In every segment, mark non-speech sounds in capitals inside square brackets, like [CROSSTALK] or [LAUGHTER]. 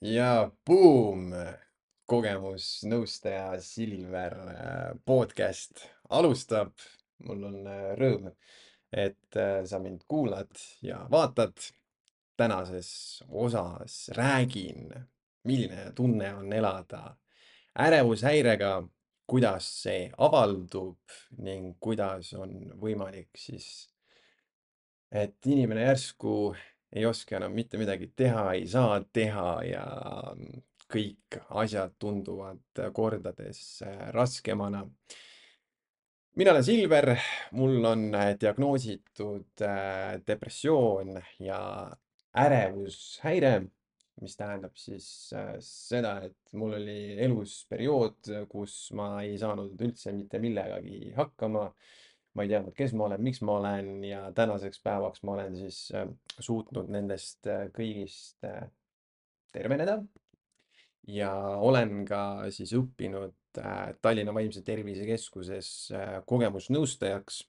ja buum, kogemusnõustaja Silver äh, podcast alustab. mul on äh, rõõm, et äh, sa mind kuulad ja vaatad. tänases osas räägin, milline tunne on elada ärevushäirega, kuidas see avaldub ning kuidas on võimalik siis, et inimene järsku ei oska enam mitte midagi teha, ei saa teha ja kõik asjad tunduvad kordades äh, raskemana. mina olen Silver, mul on äh, diagnoositud äh, depressioon ja ärevushäire, mis tähendab siis seda, et mul oli elus periood, kus ma ei saanud üldse mitte millegagi hakkama ma ei teadnud, kes ma olen, miks ma olen ja tänaseks päevaks ma olen siis äh, suutnud nendest äh, kõigist äh, terveneda. ja olen ka siis õppinud Tallinna Vaimse Tervise Keskuses kogemusnõustajaks,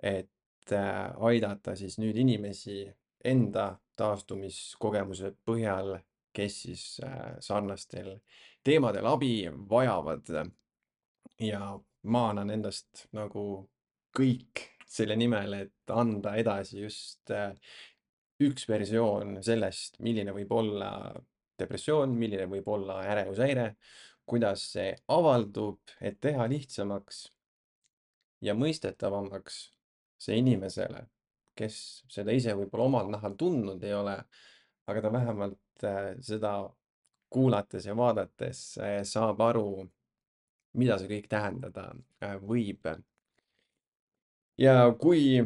et aidata siis nüüd inimesi enda taastumiskogemuse põhjal, kes siis sarnastel teemadel abi vajavad. ja ma annan endast nagu kõik selle nimel, et anda edasi just äh, üks versioon sellest, milline võib olla depressioon, milline võib olla ärevushäire, kuidas see avaldub, et teha lihtsamaks ja mõistetavamaks see inimesele, kes seda ise võib-olla omal nahal tundnud ei ole, aga ta vähemalt äh, seda kuulates ja vaadates äh, saab aru, mida see kõik tähendada võib ja kui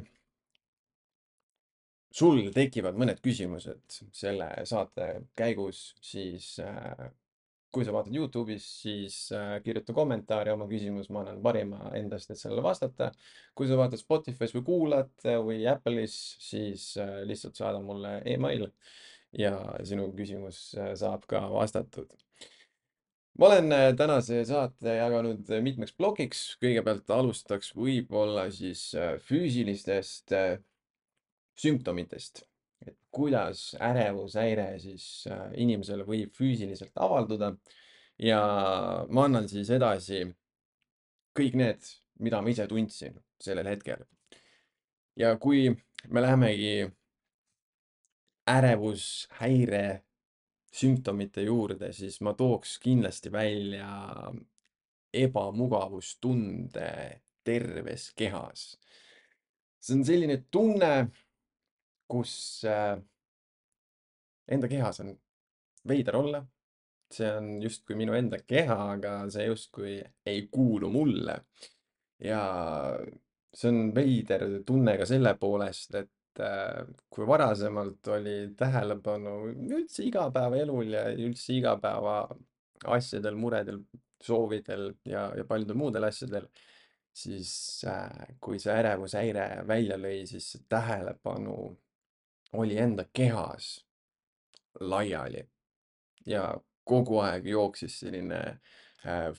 sul tekivad mõned küsimused selle saate käigus, siis äh, kui sa vaatad Youtube'is, siis äh, kirjuta kommentaari oma küsimus, ma annan parima endast, et sellele vastata. kui sa vaatad Spotify's või kuulad äh, või Apple'is, siis lihtsalt saada mulle email ja sinu küsimus saab ka vastatud ma olen äh, tänase saate jaganud äh, mitmeks plokiks. kõigepealt alustaks võib-olla siis äh, füüsilistest sümptomitest, et kuidas ärevushäire siis inimesele võib füüsiliselt avalduda. ja ma annan siis edasi kõik need, mida ma ise tundsin sellel hetkel. ja kui me lähemegi ärevushäire sümptomite juurde, siis ma tooks kindlasti välja ebamugavustunde terves kehas. see on selline tunne, kus äh, enda kehas on veider olla. see on justkui minu enda keha, aga see justkui ei kuulu mulle. ja see on veider tunne ka selle poolest, et kui varasemalt oli tähelepanu üldse igapäevaelul ja üldse igapäeva asjadel, muredel, soovidel ja, ja paljudel muudel asjadel, siis äh, kui see ärevushäire välja lõi, siis see tähelepanu oli enda kehas laiali. Ja kogu aeg jooksis selline äh,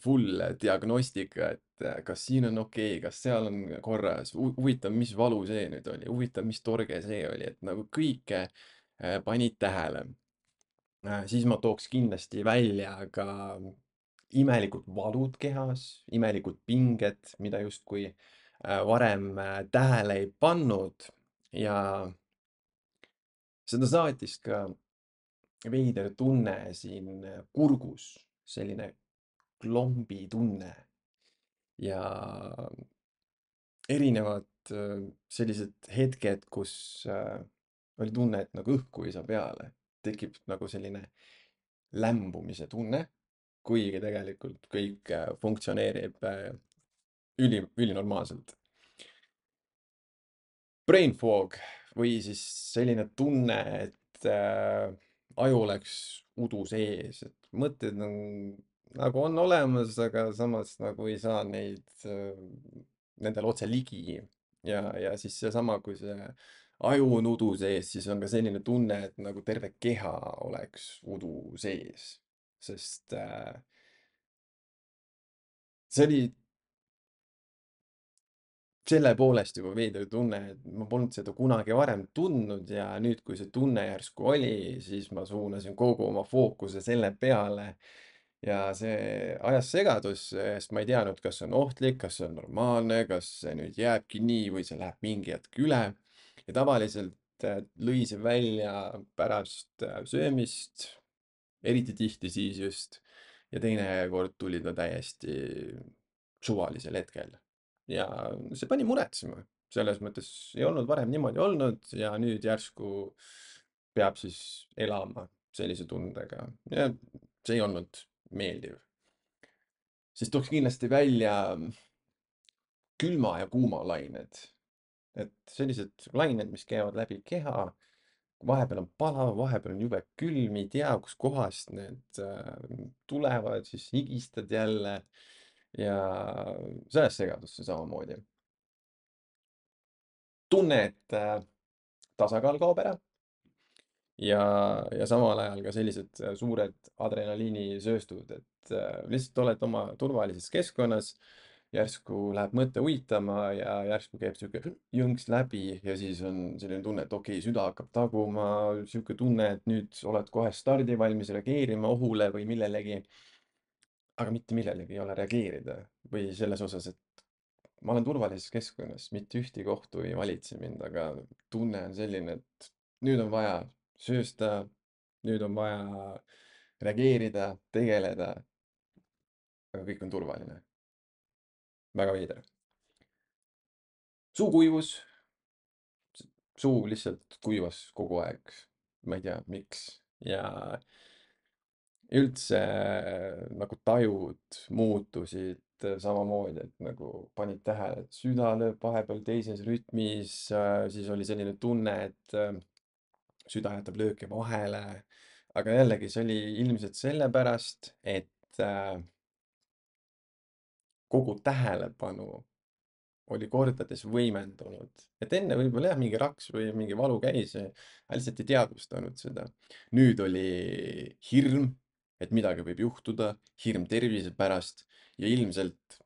full diagnostika, et et kas siin on okei okay,, kas seal on korras, huvitav, mis valu see nüüd oli, huvitav, mis torge see oli, et nagu kõike äh, panid tähele. Äh, siis ma tooks kindlasti välja ka imelikud valud kehas, imelikud pinged, mida justkui äh, varem tähele ei pannud ja seda saatis ka veider tunne siin kurgus, selline klombi tunne ja erinevad äh, sellised hetked, kus äh, oli tunne, et nagu õhku ei saa peale, tekib nagu selline lämbumise tunne, kuigi tegelikult kõik äh, funktsioneerib üli, ülinormaalselt. Brain fog või siis selline tunne, et äh, aju oleks udu sees, et mõtted on nagu on olemas, aga samas nagu ei saa neid, nendele otse ligi. ja, ja siis seesama, kui see aju on udu sees, siis on ka selline tunne, et nagu terve keha oleks udu sees. sest äh, see oli selle poolest juba veider tunne, et ma polnud seda kunagi varem tundnud ja nüüd, kui see tunne järsku oli, siis ma suunasin kogu oma fookuse selle peale ja see ajas segadusse, sest ma ei teadnud, kas see on ohtlik, kas see on normaalne, kas see nüüd jääbki nii või see läheb mingi hetk üle. ja tavaliselt äh, lõi see välja pärast äh, söömist, eriti tihti siis just, ja teinekord tuli ta täiesti suvalisel hetkel. ja see pani muretsema, selles mõttes ei olnud varem niimoodi olnud ja nüüd järsku peab siis elama sellise tundega see ei olnud meeldiv. siis tooks kindlasti välja külma ja kuuma lained. et sellised lained, mis käivad läbi keha, vahepeal on palav, vahepeal on jube külm, ei tea, kuskohast need äh, tulevad, siis higistad jälle ja sellest segadusse samamoodi. tunne, et äh, tasakaal kaob ära ja, ja samal ajal ka sellised äh, suured adrenaliinisööstud, et äh, lihtsalt oled oma turvalises keskkonnas, järsku läheb mõte uitama ja järsku käib sihuke jõnks läbi ja siis on selline tunne, et okei okay,, süda hakkab taguma, sihuke tunne, et nüüd oled kohe stardivalmis reageerima ohule või millelegi. aga mitte millelegi ei ole reageerida või selles osas, et ma olen turvalises keskkonnas, mitte ühtegi ohtu ei valitse mind, aga tunne on selline, et nüüd on vaja söösta, nüüd on vaja reageerida, tegeleda. aga kõik on turvaline. väga veider. suu kuivus. suu lihtsalt kuivas kogu aeg. ma ei tea, miks ja üldse nagu tajud muutusid samamoodi, et nagu panid tähele, et süda lööb vahepeal teises rütmis, siis oli selline tunne, et süda jätab lööke vahele. aga jällegi, see oli ilmselt sellepärast, et äh, kogu tähelepanu oli kordades võimendunud, et enne võib-olla jah, mingi raks või mingi valu käis, aga lihtsalt ei teadvustanud seda. nüüd oli hirm, et midagi võib juhtuda, hirm tervise pärast ja ilmselt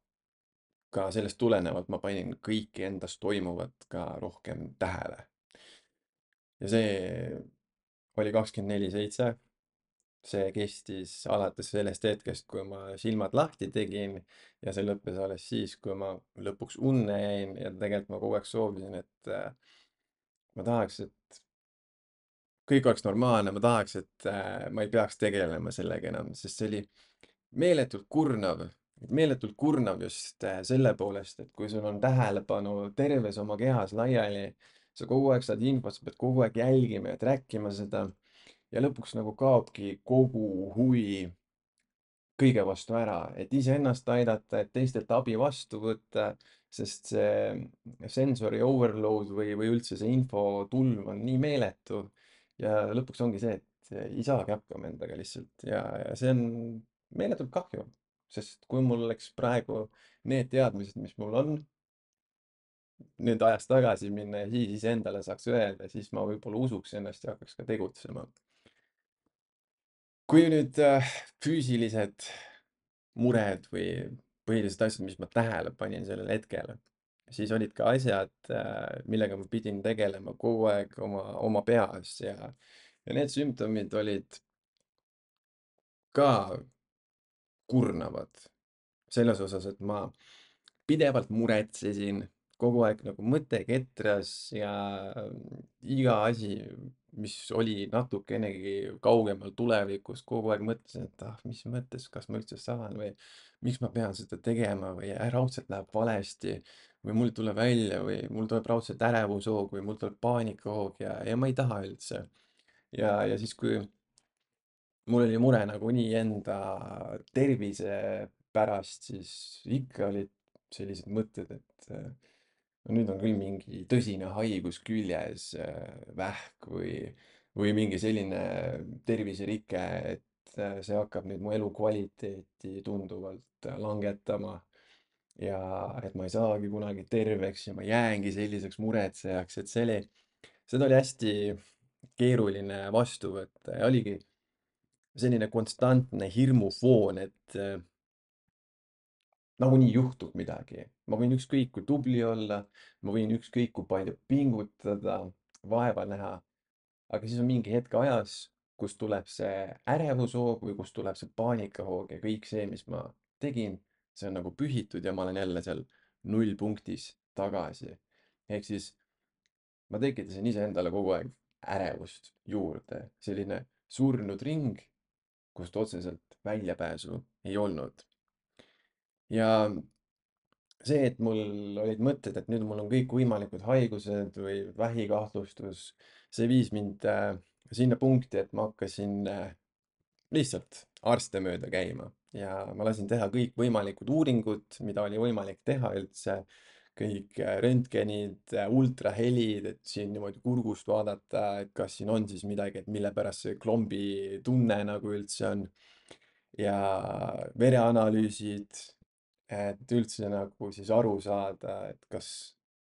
ka sellest tulenevalt ma panin kõike endas toimuvat ka rohkem tähele ja see oli kakskümmend neli seitse. see kestis alates sellest hetkest, kui ma silmad lahti tegin ja see lõppes alles siis, kui ma lõpuks unne jäin ja tegelikult ma kogu aeg soovisin, et ma tahaks, et kõik oleks normaalne, ma tahaks, et äh, ma ei peaks tegelema sellega enam, sest see oli meeletult kurnav, meeletult kurnav just äh, selle poolest, et kui sul on tähelepanu terves oma kehas laiali sa kogu aeg saad infot, sa pead kogu aeg jälgima ja track ima seda. ja lõpuks nagu kaobki kogu huvi kõige vastu ära, et iseennast aidata, et teistelt abi vastu võtta, sest see sensory overload või, või üldse see infotulv on nii meeletu. ja lõpuks ongi see, et ei saagi hakkama endaga lihtsalt ja, ja see on meeletult kahju, sest kui mul oleks praegu need teadmised, mis mul on nüüd ajas tagasi minna ja siis iseendale saaks öelda, siis ma võib-olla usuks ennast ja hakkaks ka tegutsema. kui nüüd äh, füüsilised mured või põhilised asjad, mis ma tähele panin sellel hetkel, siis olid ka asjad, äh, millega ma pidin tegelema kogu aeg oma, oma peas ja, ja need sümptomid olid ka kurnavad selles osas, et ma pidevalt muretsesin kogu aeg nagu mõte ketras ja iga asi, mis oli natukenegi kaugemal tulevikus, kogu aeg mõtlesin, et ah, mis mõttes, kas ma üldse saan või miks ma pean seda tegema või raudselt läheb valesti või mul ei tule välja või mul tuleb raudselt ärevushoog või mul tuleb paanikahoog ja, ja ma ei taha üldse. ja, ja siis, kui mul oli mure nagunii enda tervise pärast, siis ikka olid sellised mõtted, et no nüüd on küll mingi tõsine haigus küljes, äh, vähk või, või mingi selline terviserike, et äh, see hakkab nüüd mu elukvaliteeti tunduvalt äh, langetama. ja et ma ei saagi kunagi terveks ja ma jäängi selliseks muretsejaks, et see oli, seda oli hästi keeruline vastu võtta ja oligi selline konstantne hirmufoon, et nagunii juhtub midagi. ma võin ükskõik kui tubli olla, ma võin ükskõik kui palju pingutada, vaeva näha, aga siis on mingi hetk ajas, kus tuleb see ärevushoog või kust tuleb see paanikahoog ja kõik see, mis ma tegin, see on nagu pühitud ja ma olen jälle seal nullpunktis tagasi. ehk siis ma tekitasin iseendale kogu aeg ärevust juurde, selline surnud ring, kust otseselt väljapääsu ei olnud. Ja see, et mul olid mõtted, et nüüd mul on kõikvõimalikud haigused või vähikahtlustus, see viis mind äh, sinna punkti, et ma hakkasin äh, lihtsalt arste mööda käima ja ma lasin teha kõikvõimalikud uuringud, mida oli võimalik teha üldse kõik äh, röntgenid, äh, ultrahelid, et siin niimoodi kurgust vaadata, et kas siin on siis midagi, et mille pärast see klombi tunne nagu üldse on. ja vereanalüüsid, et üldse nagu siis aru saada, et kas,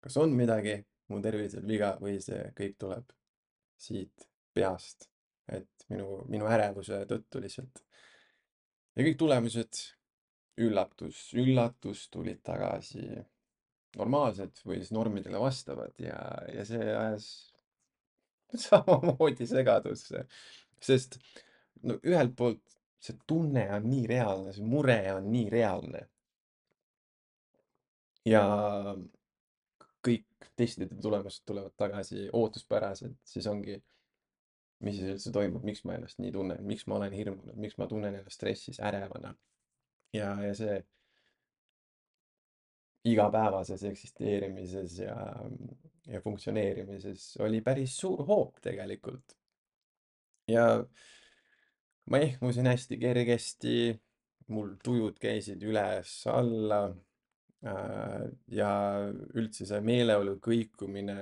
kas on midagi mu tervisel viga või see kõik tuleb siit peast, et minu, minu ärevuse tõttu lihtsalt. ja kõik tulemused, üllatus, üllatus tulid tagasi normaalsed või siis normidele vastavad ja, ja see ajas [LAUGHS] samamoodi segadusse. sest no ühelt poolt see tunne on nii reaalne, see mure on nii reaalne. Ja kõik testide tulemused tulevad tagasi ootuspäraselt, siis ongi, mis siis üldse toimub, miks ma ennast nii tunnen, miks ma olen hirmunud, miks ma tunnen ennast stressis, ärevana. ja, ja see igapäevases eksisteerimises ja, ja funktsioneerimises oli päris suur hoop tegelikult. ja ma ehmusin hästi kergesti, mul tujud käisid üles-alla ja üldse see meeleolu kõikumine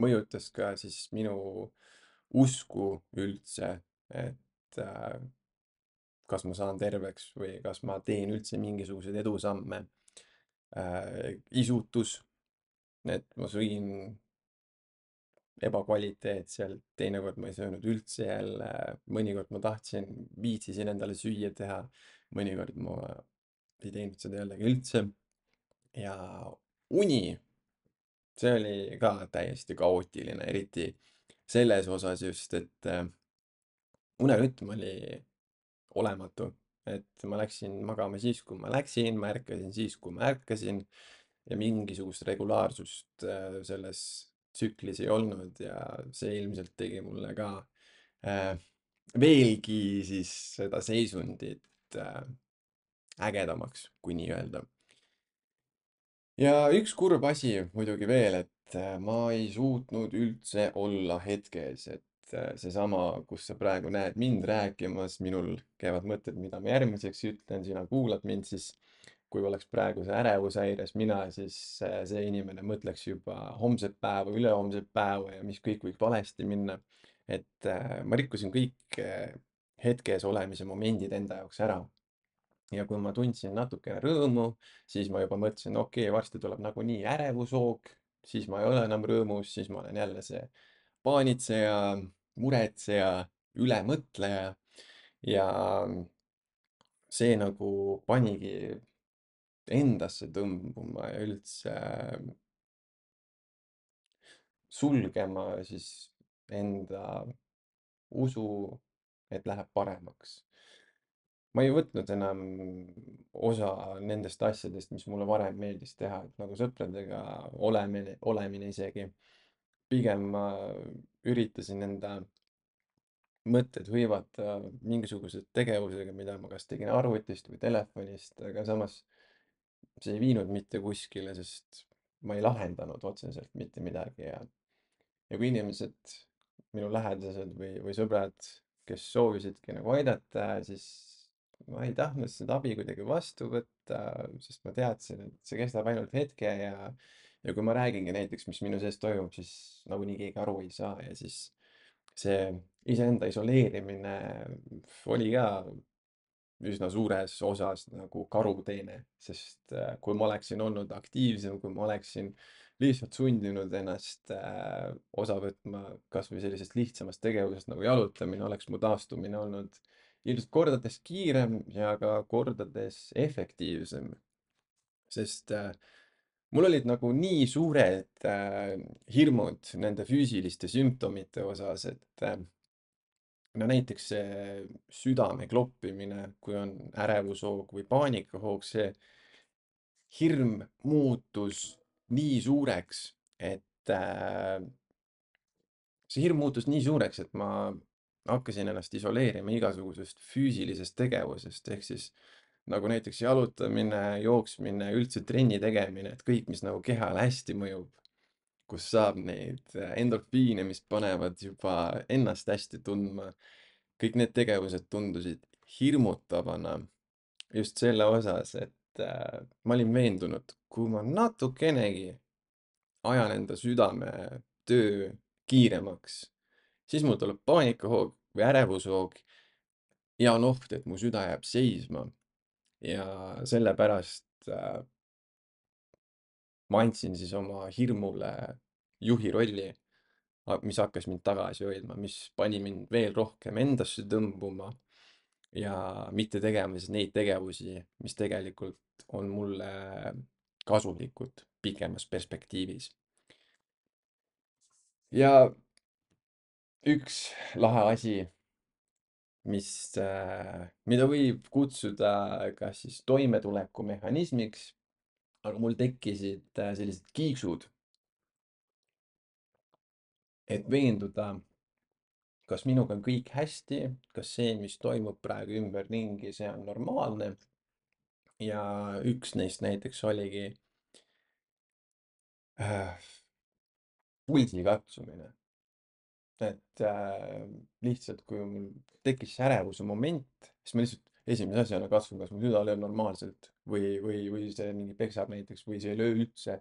mõjutas ka siis minu usku üldse, et äh, kas ma saan terveks või kas ma teen üldse mingisuguseid edusamme. Äh, isutus, et ma sõin ebakvaliteetselt, teinekord ma ei söönud üldse jälle, mõnikord ma tahtsin, viitsisin endale süüa teha, mõnikord ma ei teinud seda jällegi üldse. ja uni, see oli ka täiesti kaootiline, eriti selles osas just, et äh, unerütm oli olematu et ma läksin magama siis, kui ma läksin, ma ärkasin siis, kui ma ärkasin ja mingisugust regulaarsust äh, selles tsüklis ei olnud ja see ilmselt tegi mulle ka äh, veelgi siis seda seisundit ägedamaks, kui nii öelda. ja üks kurb asi muidugi veel, et äh, ma ei suutnud üldse olla hetkes, et äh, seesama, kus sa praegu näed mind rääkimas, minul käivad mõtted, mida ma järgmiseks ütlen, sina kuulad mind, siis kui oleks praegu see ärevushäires mina, siis äh, see inimene mõtleks juba homset päeva, ülehomset päeva ja mis kõik võib valesti minna. et ma rikkusin kõik hetkes olemise momendid enda jaoks ära. Ja kui ma tundsin natukene rõõmu, siis ma juba mõtlesin, okei okay,, varsti tuleb nagunii ärevushoog, siis ma ei ole enam rõõmus, siis ma olen jälle see paanitseja muretseja, ülemõtleja ja see nagu panigi endasse tõmbuma ja üldse sulgema siis enda usu, et läheb paremaks. Ma ei võtnud enam osa nendest asjadest, mis mulle varem meeldis teha, et nagu sõpradega olemine, olemine isegi. pigem ma üritasin enda mõtted hõivata mingisuguse tegevusega, mida ma kas tegin arvutist või telefonist, aga samas see ei viinud mitte kuskile, sest ma ei lahendanud otseselt mitte midagi ja ja kui inimesed, minu lähedased või, või sõbrad, kes soovisidki nagu aidata, siis ma ei tahtnud seda abi kuidagi vastu võtta, sest ma teadsin, et see kestab ainult hetke ja ja kui ma räägingi näiteks, mis minu sees toimub, siis nagunii keegi aru ei saa ja siis see iseenda isoleerimine oli ka üsna suures osas nagu karuteene, sest äh, kui ma oleksin olnud aktiivsem, kui ma oleksin lihtsalt sundinud ennast äh, osa võtma kasvõi sellisest lihtsamast tegevusest nagu jalutamine, oleks mu taastumine olnud ilmselt kordades kiirem ja ka kordades efektiivsem, sest äh, mul olid nagu nii suured äh, hirmud nende füüsiliste sümptomite osas, et äh, no näiteks see südame kloppimine, kui on ärevushoog või paanikahoog, see hirm muutus nii suureks, et äh, see hirm muutus nii suureks, et ma hakkasin ennast isoleerima igasugusest füüsilisest tegevusest, ehk siis nagu näiteks jalutamine, jooksmine, üldse trenni tegemine, et kõik, mis nagu kehale hästi mõjub, kus saab neid endorfiine, mis panevad juba ennast hästi tundma. kõik need tegevused tundusid hirmutavana just selle osas, et äh, ma olin veendunud, kui ma natukenegi ajan enda südametöö kiiremaks, siis mul tuleb paanikahoog või ärevushoog ja on oht, et mu süda jääb seisma. ja sellepärast äh, ma andsin siis oma hirmule juhi rolli, mis hakkas mind tagasi hoidma, mis pani mind veel rohkem endasse tõmbuma ja mitte tegema siis neid tegevusi, mis tegelikult on mulle kasulikud pikemas perspektiivis. ja üks lahe asi, mis, mida võib kutsuda kas siis toimetulekumehhanismiks, aga mul tekkisid sellised kiiksud, et veenduda, kas minuga on kõik hästi, kas see, mis toimub praegu ümberringi, see on normaalne. ja üks neist näiteks oligi äh, pulsi katsumine et äh, lihtsalt, kui mul tekkis ärevuse moment, siis ma lihtsalt esimese asjana katsun, kas mu süda lööb normaalselt või, või, või see mingi peksab näiteks või see ei löö üldse.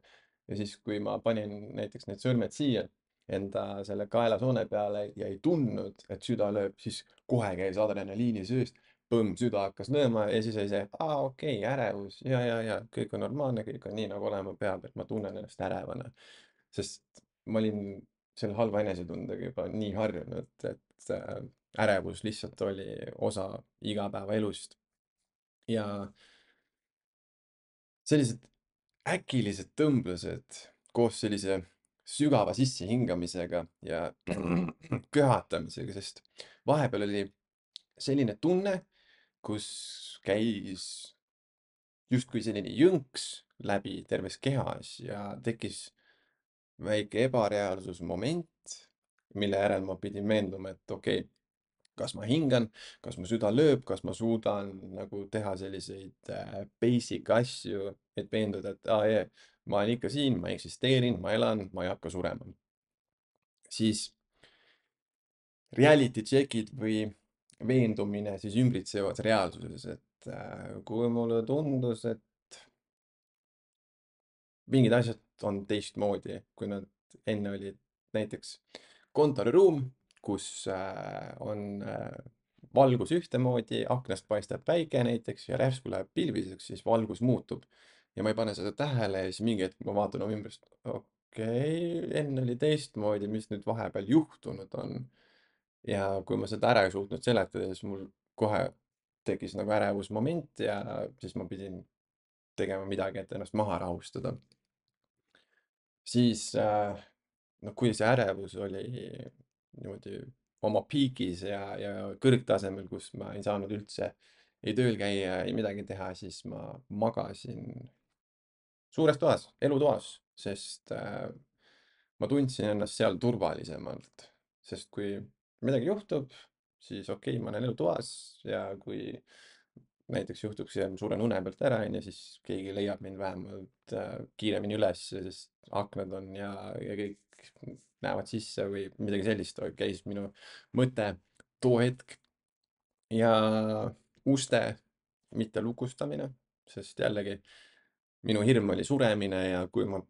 ja siis, kui ma panin näiteks need sõrmed siia enda selle kaelasoone peale ja ei tundnud, et süda lööb, siis kohe käis adrenaliini sööst. põmm, süda hakkas lööma ja siis oli see, aa, okei okay,, ärevus ja, ja, ja kõik on normaalne, kõik on nii, nagu olema peab, et ma tunnen ennast ärevana. sest ma olin selle halva enesetundega juba nii harjunud, et äh, ärevus lihtsalt oli osa igapäevaelust. ja sellised äkilised tõmblused koos sellise sügava sissehingamisega ja [CLEARS THROAT] köhatamisega, sest vahepeal oli selline tunne, kus käis justkui selline jõnks läbi terves kehas ja tekkis väike ebareaalsusmoment, mille järel ma pidin veenduma, et okei okay,, kas ma hingan, kas mu süda lööb, kas ma suudan nagu teha selliseid äh, basic asju, et veenduda, et aa, jee, ma olen ikka siin, ma eksisteerin, ma elan, ma ei hakka surema. siis reality check'id või veendumine siis ümbritsevas reaalsuses, et äh, kui mulle tundus, et mingid asjad on teistmoodi, kui nad enne olid. näiteks kontoriruum, kus äh, on äh, valgus ühtemoodi, aknast paistab päike näiteks ja järsku läheb pilviseks, siis valgus muutub. ja ma ei pane seda tähele ja siis mingi hetk ma vaatan oma ümbrust, okei okay,, enne oli teistmoodi, mis nüüd vahepeal juhtunud on. ja kui ma seda ära ei suutnud seletada, siis mul kohe tekkis nagu ärevusmoment ja siis ma pidin tegema midagi, et ennast maha rahustada siis noh, kui see ärevus oli niimoodi oma piigis ja, ja kõrgtasemel, kus ma ei saanud üldse ei tööl käia, ei midagi teha, siis ma magasin suures toas, elutoas, sest äh, ma tundsin ennast seal turvalisemalt. sest kui midagi juhtub, siis okei okay,, ma olen elutoas ja kui näiteks juhtuks suren une pealt ära, onju, siis keegi leiab mind vähemalt äh, kiiremini üles, sest aknad on ja, ja kõik näevad sisse või midagi sellist käis minu mõte too hetk. ja uste mitte lukustamine, sest jällegi minu hirm oli suremine ja kui ma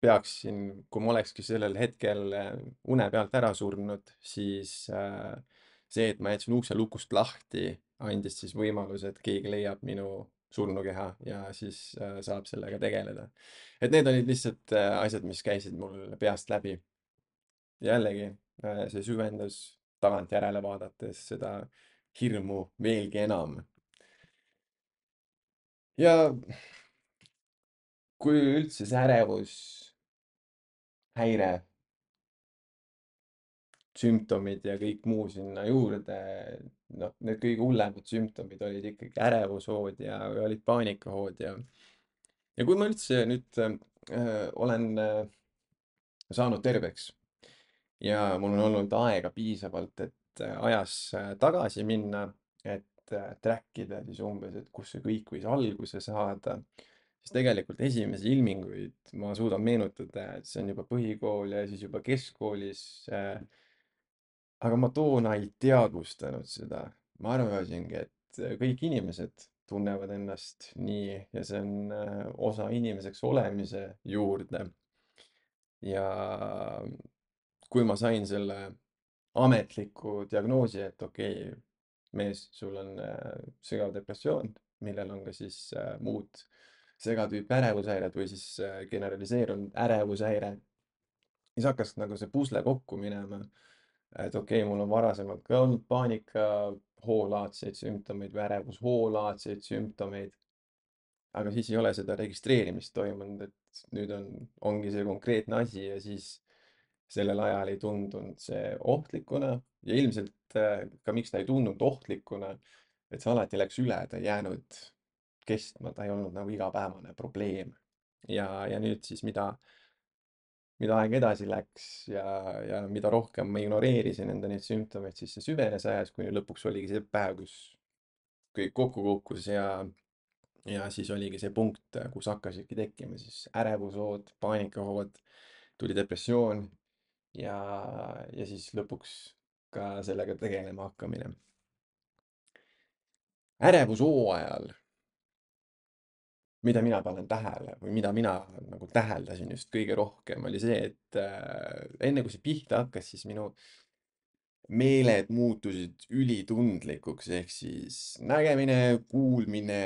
peaksin, kui ma olekski sellel hetkel äh, une pealt ära surnud, siis äh, see, et ma jätsin ukse lukust lahti, andis siis võimaluse, et keegi leiab minu surnukeha ja siis äh, saab sellega tegeleda. et need olid lihtsalt äh, asjad, mis käisid mul peast läbi. jällegi äh, see süvendas tagantjärele vaadates seda hirmu veelgi enam. ja kui üldse see ärevushäire, sümptomid ja kõik muu sinna juurde, noh, need kõige hullemad sümptomid olid ikkagi ärevushood ja olid paanikahood ja ja kui ma üldse nüüd äh, olen äh, saanud terveks ja mul on olnud aega piisavalt, et äh, ajas äh, tagasi minna, et äh, track ida siis umbes, et kus see kõik võis alguse saada, siis tegelikult esimesi ilminguid ma suudan meenutada, et see on juba põhikool ja siis juba keskkoolis äh, aga ma toona ei teadvustanud seda. ma arvasingi, et kõik inimesed tunnevad ennast nii ja see on äh, osa inimeseks olemise juurde. ja kui ma sain selle ametliku diagnoosi, et okei okay,, mees, sul on äh, sügav depressioon, millel on ka siis äh, muud segatüüpi ärevushäired või siis generaliseerunud ärevushäire, siis hakkas nagu see pusle kokku minema et okei okay,, mul on varasemalt ka olnud paanikahoolaadseid sümptomeid või ärevushoolaadseid sümptomeid. aga siis ei ole seda registreerimist toimunud, et nüüd on, ongi see konkreetne asi ja siis sellel ajal ei tundunud see ohtlikuna ja ilmselt äh, ka miks ta ei tundunud ohtlikuna, et see alati läks üle, ta ei jäänud kestma, ta ei olnud nagu igapäevane probleem. ja, ja nüüd siis, mida mida aeg edasi läks ja, ja mida rohkem ma ignoreerisin enda neid sümptomeid, siis see süvenes ajas, kuni lõpuks oligi see päev, kus kõik kokku kukkus ja, ja siis oligi see punkt, kus hakkasidki tekkima siis ärevushood, paanikahood, tuli depressioon ja, ja siis lõpuks ka sellega tegelema hakkamine. ärevushooajal mida mina panen tähele või mida mina nagu täheldasin just kõige rohkem, oli see, et äh, enne kui see pihta hakkas, siis minu meeled muutusid ülitundlikuks, ehk siis nägemine, kuulmine,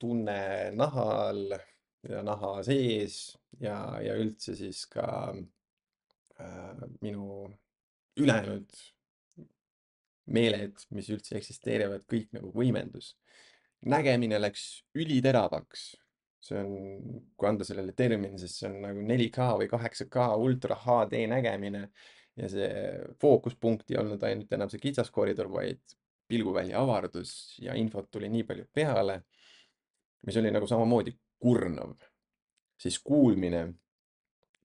tunne naha all ja naha sees ja, ja üldse siis ka äh, minu ülejäänud meeled, mis üldse eksisteerivad, kõik nagu võimendus. nägemine läks üliteravaks see on, kui anda sellele termin, siis see on nagu 4K või 8K ultra HD nägemine ja see fookuspunkt ei olnud ainult enam see kitsaskoridor, vaid pilguvälja avardus ja infot tuli nii palju peale, mis oli nagu samamoodi kurnav. siis kuulmine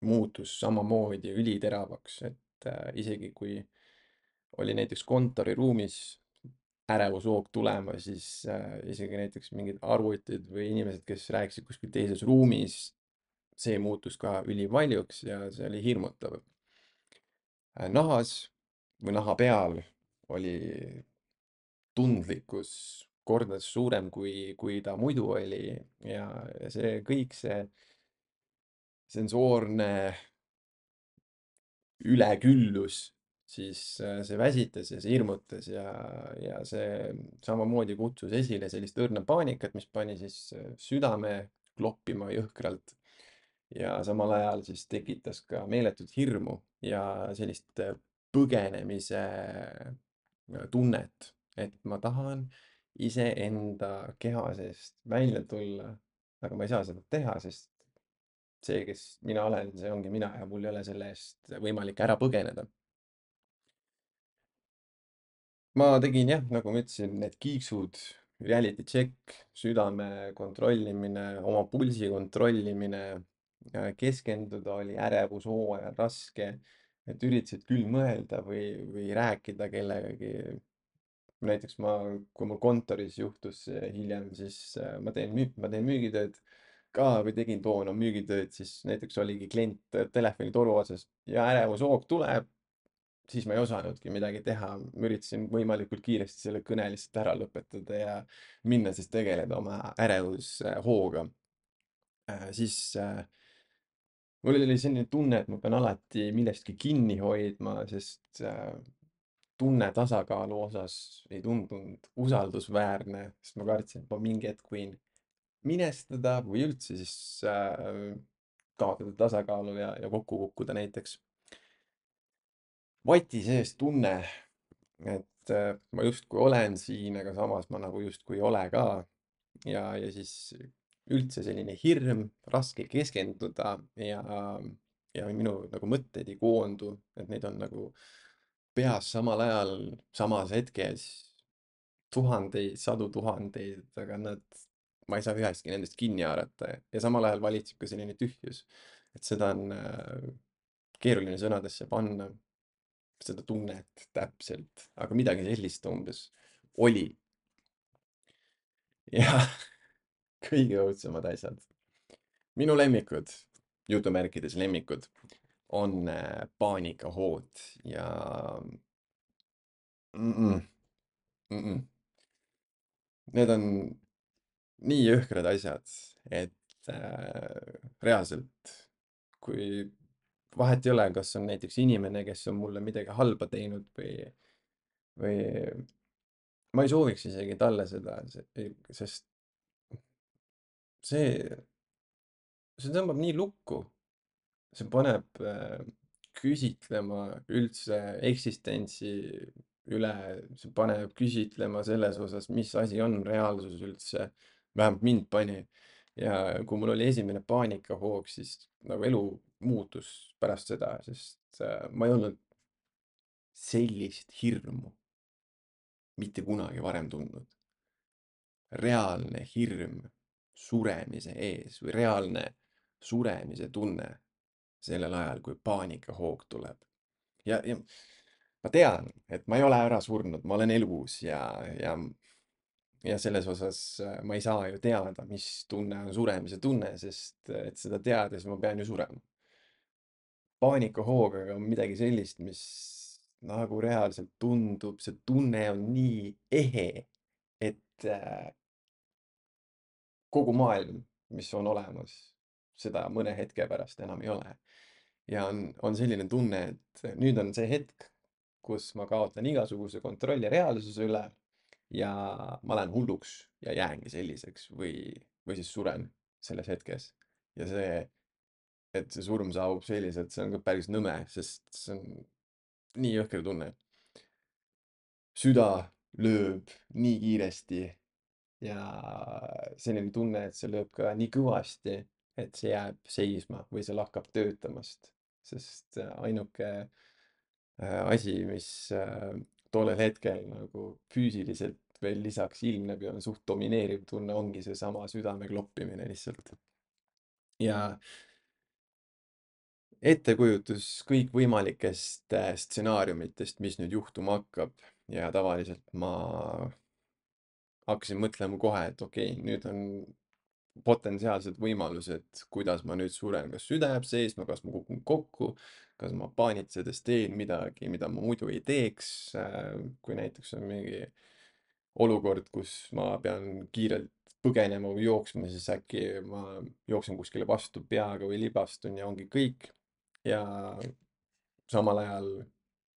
muutus samamoodi üliteravaks, et äh, isegi kui oli näiteks kontoriruumis ärevushoog tulema, siis äh, isegi näiteks mingid arvutid või inimesed, kes rääkisid kuskil teises ruumis, see muutus ka ülivaljuks ja see oli hirmutav äh,. nahas või naha peal oli tundlikkus kordades suurem, kui, kui ta muidu oli ja, ja see kõik see sensoorne üleküllus siis äh, see väsitas ja see hirmutas ja, ja see samamoodi kutsus esile sellist õrna paanikat, mis pani siis äh, südame kloppima jõhkralt. ja samal ajal siis tekitas ka meeletut hirmu ja sellist äh, põgenemise tunnet, et ma tahan iseenda keha seest välja tulla, aga ma ei saa seda teha, sest see, kes mina olen, see ongi mina ja mul ei ole selle eest võimalik ära põgeneda ma tegin jah, nagu ma ütlesin, need kiiksud, reality check, südame kontrollimine, oma pulsi kontrollimine, keskenduda oli ärevushooajal raske, et üritasid küll mõelda või, või rääkida kellegagi. näiteks ma, kui mul kontoris juhtus hiljem, siis äh, ma teen müü-, ma teen müügitööd ka või tegin toona müügitööd, siis näiteks oligi klient telefonitoru otsas ja ärevushoog tuleb siis ma ei osanudki midagi teha, ma üritasin võimalikult kiiresti selle kõne lihtsalt ära lõpetada ja minna siis tegeleda oma ärevushooga äh,. siis äh, mul oli selline tunne, et ma pean alati millestki kinni hoidma, sest äh, tunne tasakaalu osas ei tundunud usaldusväärne, sest ma kartsin, et ma mingi hetk võin minestada või üldse siis kaotada tasakaalu ja, ja kokku kukkuda näiteks vati sees tunne, et äh, ma justkui olen siin, aga samas ma nagu justkui ei ole ka. ja, ja siis üldse selline hirm, raske keskenduda ja, ja minu nagu mõtted ei koondu, et neid on nagu peas samal ajal, samas hetkes tuhandeid, sadu tuhandeid, aga nad, ma ei saa ühestki nendest kinni haarata ja samal ajal valitseb ka selline tühjus. et seda on äh, keeruline sõnadesse panna, seda tunnet täpselt, aga midagi sellist umbes oli. [LAUGHS] ja kõige õudsemad asjad. minu lemmikud, jutumärkides lemmikud, on äh, paanikahood ja mm. -mm. Mm -mm. Need on nii jõhkrad asjad, et äh, reaalselt, kui vahet ei ole, kas on näiteks inimene, kes on mulle midagi halba teinud või, või ma ei sooviks isegi talle seda, sest see, see tõmbab nii lukku. see paneb äh, küsitlema üldse eksistentsi üle, see paneb küsitlema selles osas, mis asi on reaalsus üldse. vähemalt mind pani. ja kui mul oli esimene paanikahoog, siis nagu elu muutus pärast seda, sest äh, ma ei olnud sellist hirmu mitte kunagi varem tundnud. reaalne hirm suremise ees või reaalne suremise tunne sellel ajal, kui paanikahoog tuleb. ja, ja ma tean, et ma ei ole ära surnud, ma olen elus ja, ja, ja selles osas äh, ma ei saa ju teada, mis tunne on suremise tunne, sest et seda teades ma pean ju surema. Paanikahoog aga midagi sellist, mis nagu reaalselt tundub, see tunne on nii ehe, et äh, kogu maailm, mis on olemas, seda mõne hetke pärast enam ei ole. ja on, on selline tunne, et nüüd on see hetk, kus ma kaotan igasuguse kontrolli reaalsuse üle ja ma lähen hulluks ja jäängi selliseks või, või siis suren selles hetkes. ja see, et see surm saabub selliselt, see on ka päris nõme, sest see on nii jõhker tunne. süda lööb nii kiiresti ja selline tunne, et see lööb ka nii kõvasti, et see jääb seisma või see lakkab töötamast, sest äh, ainuke äh, asi, mis äh, tollel hetkel nagu füüsiliselt veel lisaks ilmneb ja on suht domineeriv tunne, ongi seesama südame kloppimine lihtsalt. ja ettekujutus kõikvõimalikest stsenaariumitest, mis nüüd juhtuma hakkab ja tavaliselt ma hakkasin mõtlema kohe, et okei okay,, nüüd on potentsiaalsed võimalused, kuidas ma nüüd suren, kas süda jääb seisma, kas ma kukun kokku, kas ma paanitsedes teen midagi, mida ma muidu ei teeks. kui näiteks on mingi olukord, kus ma pean kiirelt põgenema või jooksma, siis äkki ma jooksen kuskile vastu peaga või libastun ja ongi kõik. Ja samal ajal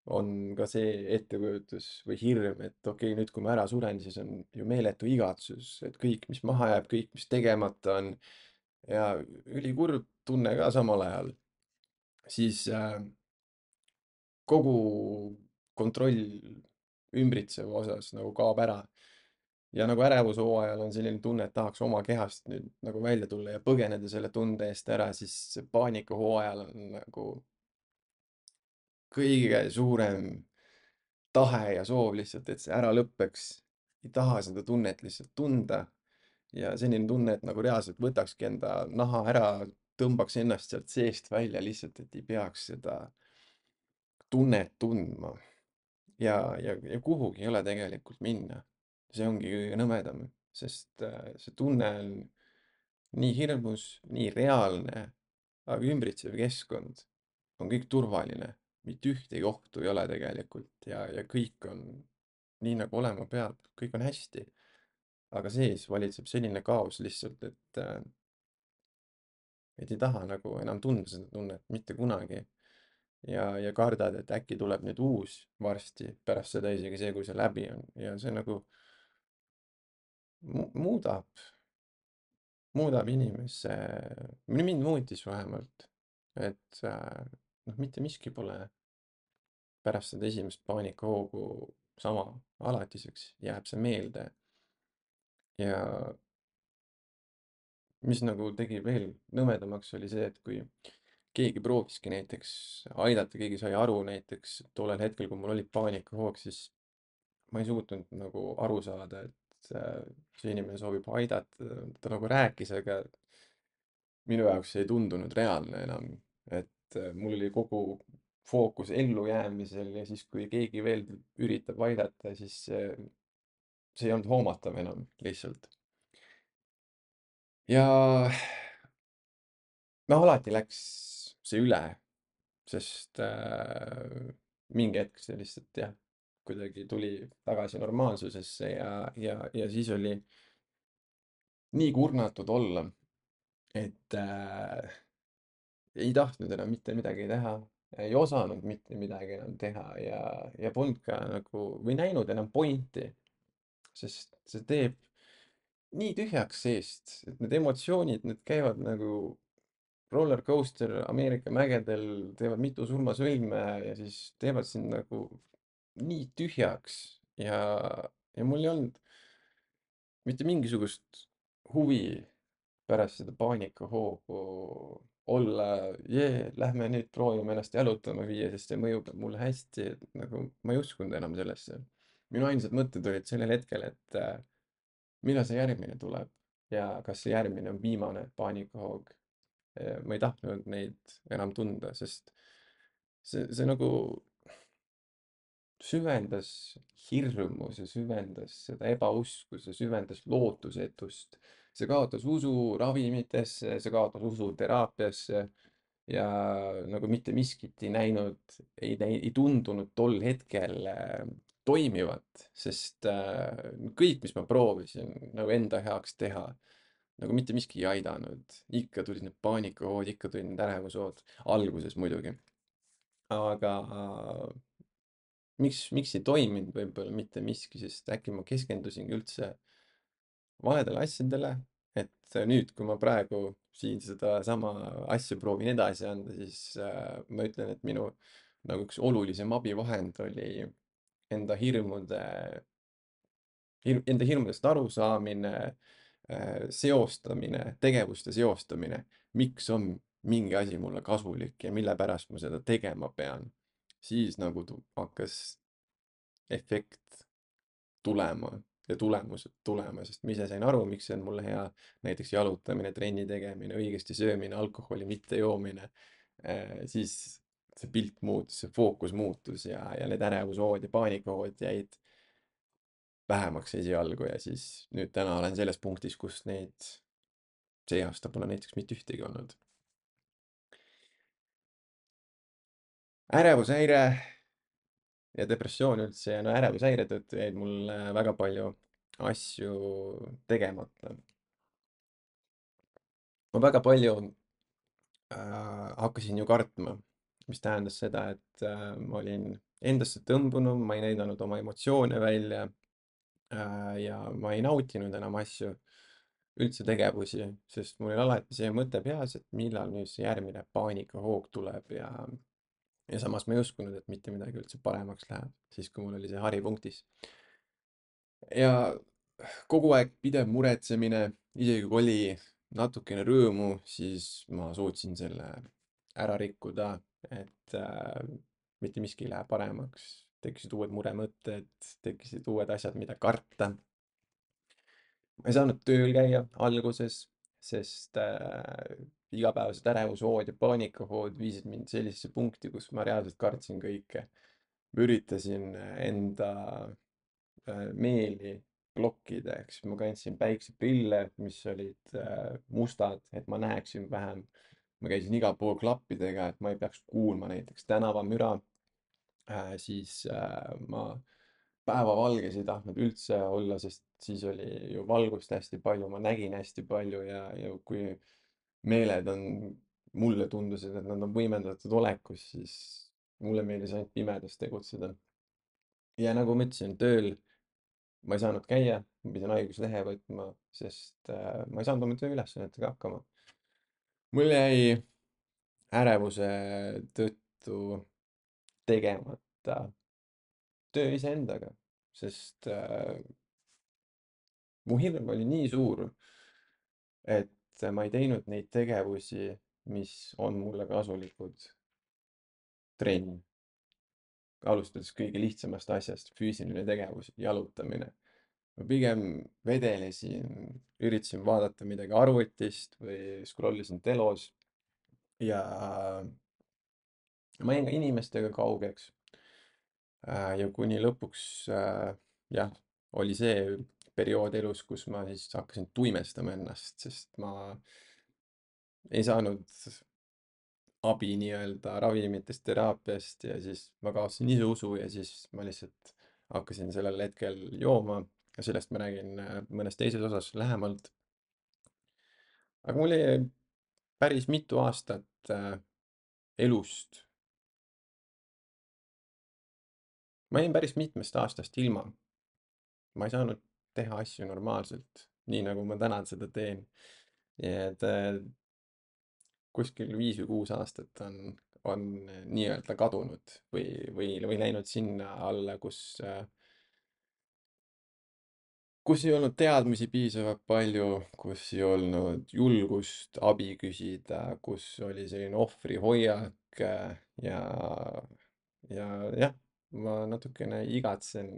on ka see ettekujutus või hirm, et okei okay,, nüüd kui ma ära suren, siis on ju meeletu igatsus, et kõik, mis maha jääb, kõik, mis tegemata on ja ülikurb tunne ka samal ajal. siis äh, kogu kontroll ümbritseva osas nagu kaob ära. Ja nagu ärevushooajal on selline tunne, et tahaks oma kehast nüüd nagu välja tulla ja põgeneda selle tunde eest ära, siis paanikahooajal on nagu kõige suurem tahe ja soov lihtsalt, et see ära lõpeks. ei taha seda tunnet lihtsalt tunda. ja selline tunne, et nagu reaalselt võtakski enda naha ära, tõmbaks ennast sealt seest välja lihtsalt, et ei peaks seda tunnet tundma. ja, ja, ja kuhugi ei ole tegelikult minna. See ongi kõige nõmedam, sest äh, see tunne on nii hirmus, nii reaalne, aga ümbritsev keskkond on kõik turvaline mitte ühtegi ohtu ei ole tegelikult ja, ja kõik on nii, nagu olema peab, kõik on hästi. aga sees valitseb selline kaos lihtsalt, et äh, et ei taha nagu enam tunda seda tunnet mitte kunagi. ja, ja kardad, et äkki tuleb nüüd uus varsti, pärast seda isegi see, kui see läbi on ja see nagu muudab, muudab inimesse, mind muutis vähemalt, et äh, noh, mitte miski pole pärast seda esimest paanikahoogu sama alatiseks, jääb see meelde. ja mis nagu tegi veel nõmedamaks, oli see, et kui keegi prooviski näiteks aidata, keegi sai aru näiteks tollel hetkel, kui mul oli paanikahoog, siis ma ei suutnud nagu aru saada, et äh, see inimene soovib aidata, ta nagu rääkis, aga minu jaoks ei tundunud reaalne enam. et äh, mul oli kogu fookus ellujäämisel ja siis, kui keegi veel üritab aidata, siis see, ei olnud hoomatav enam lihtsalt. ja noh, alati läks see üle, sest äh, mingi hetk see lihtsalt jah, kuidagi tuli tagasi normaalsusesse ja, ja, ja siis oli nii kurnatud olla, et äh, ei tahtnud enam mitte midagi teha, ei osanud mitte midagi enam teha ja, ja polnud ka nagu või näinud enam pointi, sest see teeb nii tühjaks seest, et need emotsioonid, need käivad nagu roller coaster Ameerika mägedel, teevad mitu surmasõlme ja siis teevad sind nagu nii tühjaks ja, ja mul ei olnud mitte mingisugust huvi pärast seda paanikahoogu olla, jee, lähme nüüd proovime ennast jalutama viia, sest see mõjub mulle hästi, et nagu ma ei uskunud enam sellesse. minu ainsad mõtted olid sellel hetkel, et äh, millal see järgmine tuleb ja kas see järgmine on viimane paanikahoog. ma ei tahtnud neid enam tunda, sest see, see nagu süvendas hirmu, see süvendas seda ebausku, see süvendas lootusetust. see kaotas usu ravimitesse, see kaotas usu teraapiasse ja nagu mitte miskit ei näinud, ei, ei tundunud tol hetkel äh, toimivat, sest äh, kõik, mis ma proovisin nagu enda heaks teha, nagu mitte miski ei aidanud. ikka tulid need paanikahood, ikka tulid need ärevushood, alguses muidugi. aga miks, miks ei toiminud võib-olla mitte miski, sest äkki ma keskendusingi üldse valedele asjadele. et nüüd, kui ma praegu siin sedasama asja proovin edasi anda, siis äh, ma ütlen, et minu nagu üks olulisem abivahend oli enda hirmude hir-, enda hirmudest arusaamine äh,, seostamine, tegevuste seostamine. miks on mingi asi mulle kasulik ja mille pärast ma seda tegema pean. Siis nagu tu- hakkas efekt tulema ja tulemused tulema, sest ma ise sain aru, miks see on mulle hea. näiteks jalutamine, trenni tegemine, õigesti söömine, alkoholi mittejoomine äh,. siis see pilt muutus, see fookus muutus ja, ja need ärevushood ja paanikahood jäid vähemaks esialgu ja siis nüüd täna olen selles punktis, kus neid see aasta pole näiteks mitte ühtegi olnud. Ärevushäire ja depressioon üldse ja no ärevushäire tõttu jäid mul äh, väga palju asju tegemata. ma väga palju äh, hakkasin ju kartma, mis tähendas seda, et äh, ma olin endasse tõmbunud, ma ei näidanud oma emotsioone välja äh,. ja ma ei nautinud enam asju, üldse tegevusi, sest mul oli alati see mõte peas, et millal nüüd see järgmine paanikahoog tuleb ja ja samas ma ei uskunud, et mitte midagi üldse paremaks läheb, siis kui mul oli see haripunktis. ja kogu aeg pidev muretsemine, isegi kui oli natukene rõõmu, siis ma suutsin selle ära rikkuda, et äh, mitte miski ei lähe paremaks. tekkisid uued muremõtted, tekkisid uued asjad, mida karta. ma ei saanud tööl käia alguses, sest äh, igapäevased ärevushood ja paanikahood viisid mind sellisesse punkti, kus ma reaalselt kartsin kõike. ma üritasin enda äh, meeli blokkida, ehk siis ma kandsin päikseprille, mis olid äh, mustad, et ma näeksin vähem. ma käisin igal pool klappidega, et ma ei peaks kuulma näiteks tänavamüra. Äh, siis ma päevavalges ei tahtnud üldse olla, sest siis oli ju valgust hästi palju, ma nägin hästi palju ja, ja kui meeled on, mulle tundusid, et nad on võimendatud olekus, siis mulle meeldis ainult pimedas tegutseda. ja nagu ma ütlesin, tööl ma ei saanud käia, ma pidin haiguslehe võtma, sest äh, ma ei saanud oma tööülesannetega hakkama. mul jäi ärevuse tõttu tegemata töö iseendaga, sest äh, mu hirm oli nii suur, et ma ei teinud neid tegevusi, mis on mulle kasulikud. trenn, alustades kõige lihtsamast asjast, füüsiline tegevus, jalutamine. ma pigem vedelesin, üritasin vaadata midagi arvutist või scroll isin telos ja ma jäin ka inimestega kaugeks. Äh, ja kuni lõpuks äh, jah, oli see periood elus, kus ma siis hakkasin tuimestama ennast, sest ma ei saanud abi nii-öelda ravimitest, teraapiast ja siis ma kaotasin ise usu ja siis ma lihtsalt hakkasin sellel hetkel jooma ja sellest ma räägin äh, mõnes teises osas lähemalt. aga mul jäi päris mitu aastat äh, elust. ma jäin päris mitmest aastast ilma. ma ei saanud teha asju normaalselt, nii nagu ma täna seda teen. et äh, kuskil viis või kuus aastat on, on nii-öelda kadunud või, või, või läinud sinna alla, kus äh, kus ei olnud teadmisi piisavalt palju, kus ei olnud julgust abi küsida, kus oli selline ohvrihoiak äh, ja, ja jah, ma natukene igatsen,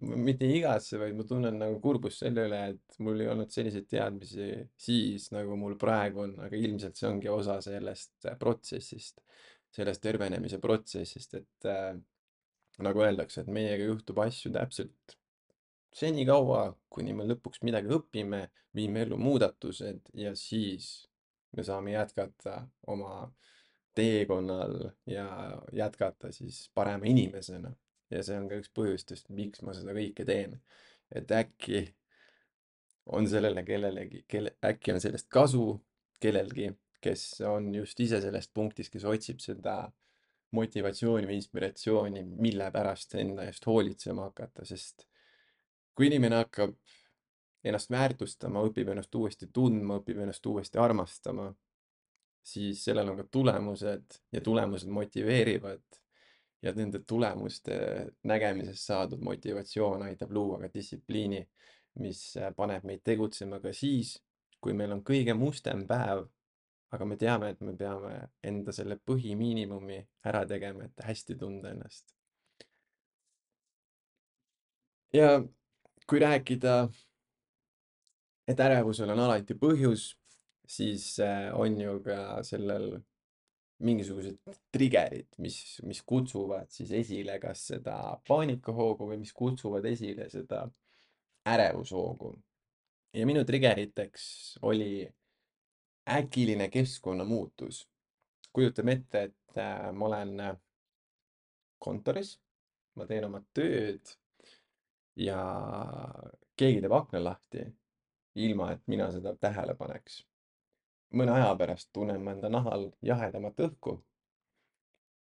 mitte ei igatse, vaid ma tunnen nagu kurbust selle üle, et mul ei olnud selliseid teadmisi siis, nagu mul praegu on, aga ilmselt see ongi osa sellest protsessist, sellest tervenemise protsessist, et äh, nagu öeldakse, et meiega juhtub asju täpselt senikaua, kuni me lõpuks midagi õpime, viime ellu muudatused ja siis me saame jätkata oma teekonnal ja jätkata siis parema inimesena. Ja see on ka üks põhjustest, miks ma seda kõike teen. et äkki on sellele kellelegi, kelle, äkki on sellest kasu kellelgi, kes on just ise selles punktis, kes otsib seda motivatsiooni või inspiratsiooni, mille pärast enda eest hoolitsema hakata, sest kui inimene hakkab ennast väärtustama, õpib ennast uuesti tundma, õpib ennast uuesti armastama, siis sellel on ka tulemused ja tulemused motiveerivad. Ja nende tulemuste nägemisest saadud motivatsioon aitab luua ka distsipliini, mis paneb meid tegutsema ka siis, kui meil on kõige mustem päev. aga me teame, et me peame enda selle põhimiinimumi ära tegema, et hästi tunda ennast. ja kui rääkida, et ärevusel on alati põhjus, siis äh, on ju ka sellel mingisugused trigger'id, mis, mis kutsuvad siis esile kas seda paanikahoogu või mis kutsuvad esile seda ärevushoogu. ja minu triggeriteks oli äkiline keskkonnamuutus. kujutame ette, et äh, ma olen kontoris, ma teen oma tööd ja keegi teeb akna lahti, ilma et mina seda tähele paneks. Mõne aja pärast tunnen ma enda nahal jahedamat õhku.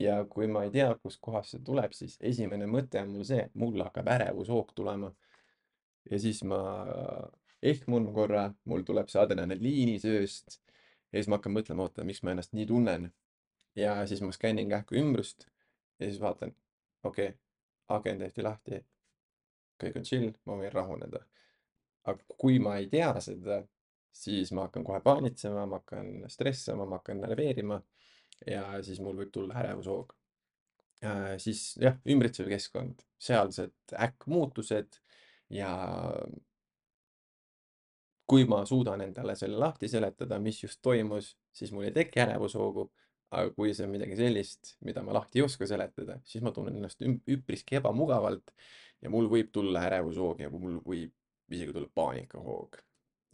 ja kui ma ei tea, kustkohast see tuleb, siis esimene mõte on mul see, et mul hakkab ärevushoog tulema. ja siis ma ehmun korra, mul tuleb see adrenaliini sööst ja siis ma hakkan mõtlema, oota, miks ma ennast nii tunnen. ja siis ma skännin kähku ümbrust ja siis vaatan, okei okay,, aken tehti lahti kõik on chill, ma võin rahuneda. aga kui ma ei tea seda, siis ma hakkan kohe paanitsema, ma hakkan stressama, ma hakkan närveerima ja siis mul võib tulla ärevushoog äh,. siis jah, ümbritsev keskkond, sealsed äkkmuutused ja kui ma suudan endale selle lahti seletada, mis just toimus, siis mul ei teki ärevushoogu. aga kui see on midagi sellist, mida ma lahti ei oska seletada, siis ma tunnen ennast üpriski ebamugavalt ja mul võib tulla ärevushoog ja mul võib isegi tulla paanikahoog.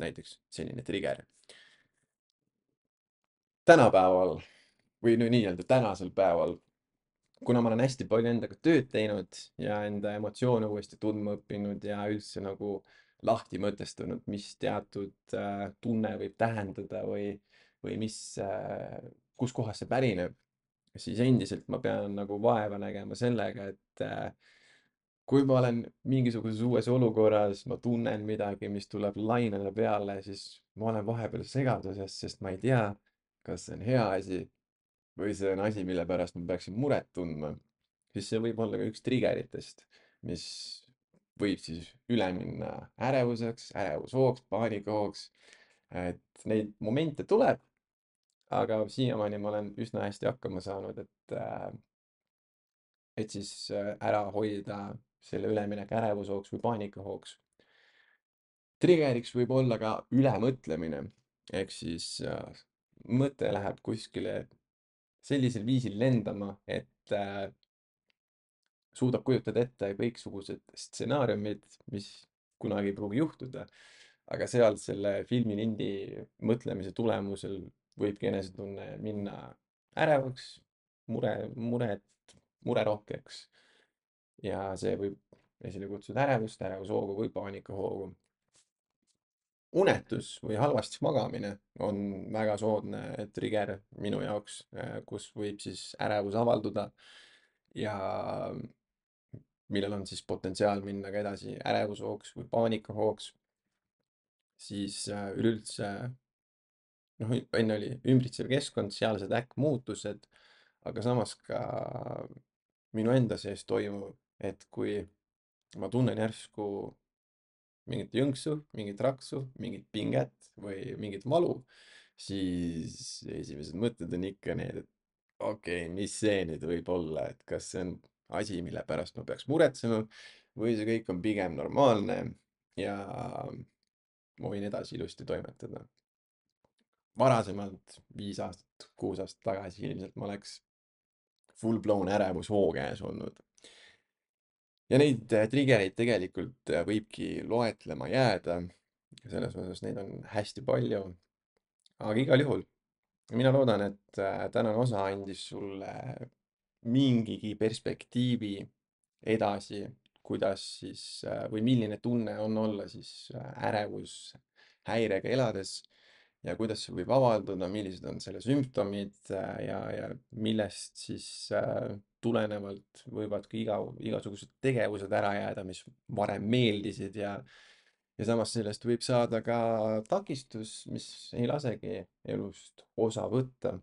Näiteks selline trigger. tänapäeval või no nii-öelda tänasel päeval, kuna ma olen hästi palju endaga tööd teinud ja enda emotsioone uuesti tundma õppinud ja üldse nagu lahti mõtestanud, mis teatud äh, tunne võib tähendada või, või mis äh,, kuskohast see pärineb, siis endiselt ma pean nagu vaeva nägema sellega, et äh, kui ma olen mingisuguses uues olukorras, ma tunnen midagi, mis tuleb lainele peale, siis ma olen vahepeal segaduses, sest ma ei tea, kas see on hea asi või see on asi, mille pärast ma peaksin muret tundma. siis see võib olla ka üks triggeritest, mis võib siis üle minna ärevuseks, ärevushoogs, paanikahoogs. et neid momente tuleb, aga siiamaani ma olen üsna hästi hakkama saanud, et äh, et siis äh, ära hoida selle üleminek ärevushoogs või paanikahoogs. Trigger'iks võib olla ka ülemõtlemine ehk siis äh, mõte läheb kuskile sellisel viisil lendama, et äh, suudab kujutada ette kõiksugused stsenaariumid, mis kunagi ei pruugi juhtuda. aga seal selle filmilindi mõtlemise tulemusel võibki enesetunne minna ärevaks, mure, muret, murerohkeks. Ja see võib esile kutsuda ärevust, ärevushoogu või paanikahoogu. unetus või halvasti magamine on väga soodne trigger minu jaoks, kus võib siis ärevus avalduda ja millel on siis potentsiaal minna ka edasi ärevushoogs või paanikahoogs, siis äh, üleüldse noh, enne oli ümbritsev keskkond, sealsed äkkmuutused, aga samas ka minu enda sees toimuv, et kui ma tunnen järsku mingit jõnksu, mingit raksu, mingit pinget või mingit valu, siis esimesed mõtted on ikka need, et okei okay,, mis see nüüd võib olla, et kas see on asi, mille pärast ma peaks muretsema või see kõik on pigem normaalne ja ma võin edasi ilusti toimetada. varasemalt, viis aastat, kuus aastat tagasi ilmselt ma oleks full blown ärevus hoo käes olnud. Ja neid äh, trigger eid tegelikult äh, võibki loetlema jääda. selles osas neid on hästi palju. aga igal juhul mina loodan, et äh, tänane osa andis sulle mingigi perspektiivi edasi, kuidas siis või milline tunne on olla siis äh, ärevushäirega elades ja kuidas see võib avalduda, millised on selle sümptomid äh, ja, ja millest siis tulenevalt võivad ka iga, igasugused tegevused ära jääda, mis varem meeldisid ja ja samas sellest võib saada ka takistus, mis ei lasegi elust osa võtta.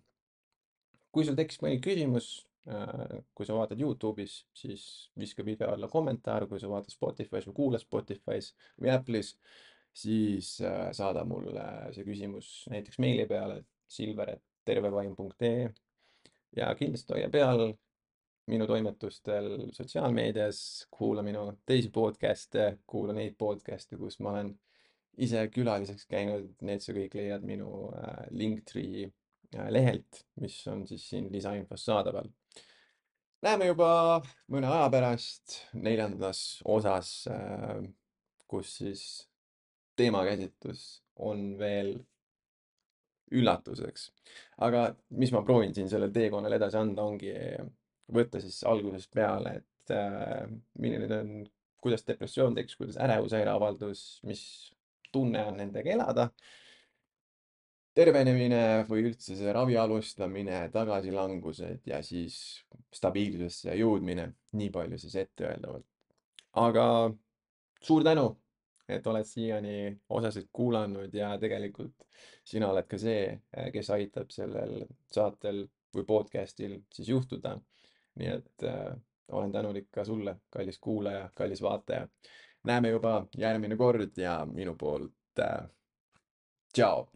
kui sul tekkis mõni küsimus Äh, kui sa vaatad Youtube'is, siis viska video alla kommentaar, kui sa vaatad Spotify's või kuulad Spotify's või Apple'is, siis äh, saada mulle see küsimus näiteks meili peale silver.tervevaim.ee ja kindlasti hoia peal minu toimetustel sotsiaalmeedias, kuula minu teisi podcast'e, kuula neid podcast'e, kus ma olen ise külaliseks käinud, need sa kõik leiad minu äh, Linktree lehelt, mis on siis siin lisainfos saadaval. Näeme juba mõne aja pärast neljandas osas, äh, kus siis teemakäsitlus on veel üllatuseks. aga mis ma proovin siin sellel teekonnal edasi anda, ongi võtta siis algusest peale, et äh, milline on, kuidas depressioon tekkis, kuidas ärevushäire avaldus, mis tunne on nendega elada tervenemine või üldse see ravi alustamine, tagasilangused ja siis stabiilsusesse jõudmine, nii palju siis etteöeldavalt. aga suur tänu, et oled siiani osasid kuulanud ja tegelikult sina oled ka see, kes aitab sellel saatel või podcast'il siis juhtuda. nii et äh, olen tänulik ka sulle, kallis kuulaja, kallis vaataja. näeme juba järgmine kord ja minu poolt äh, tšau.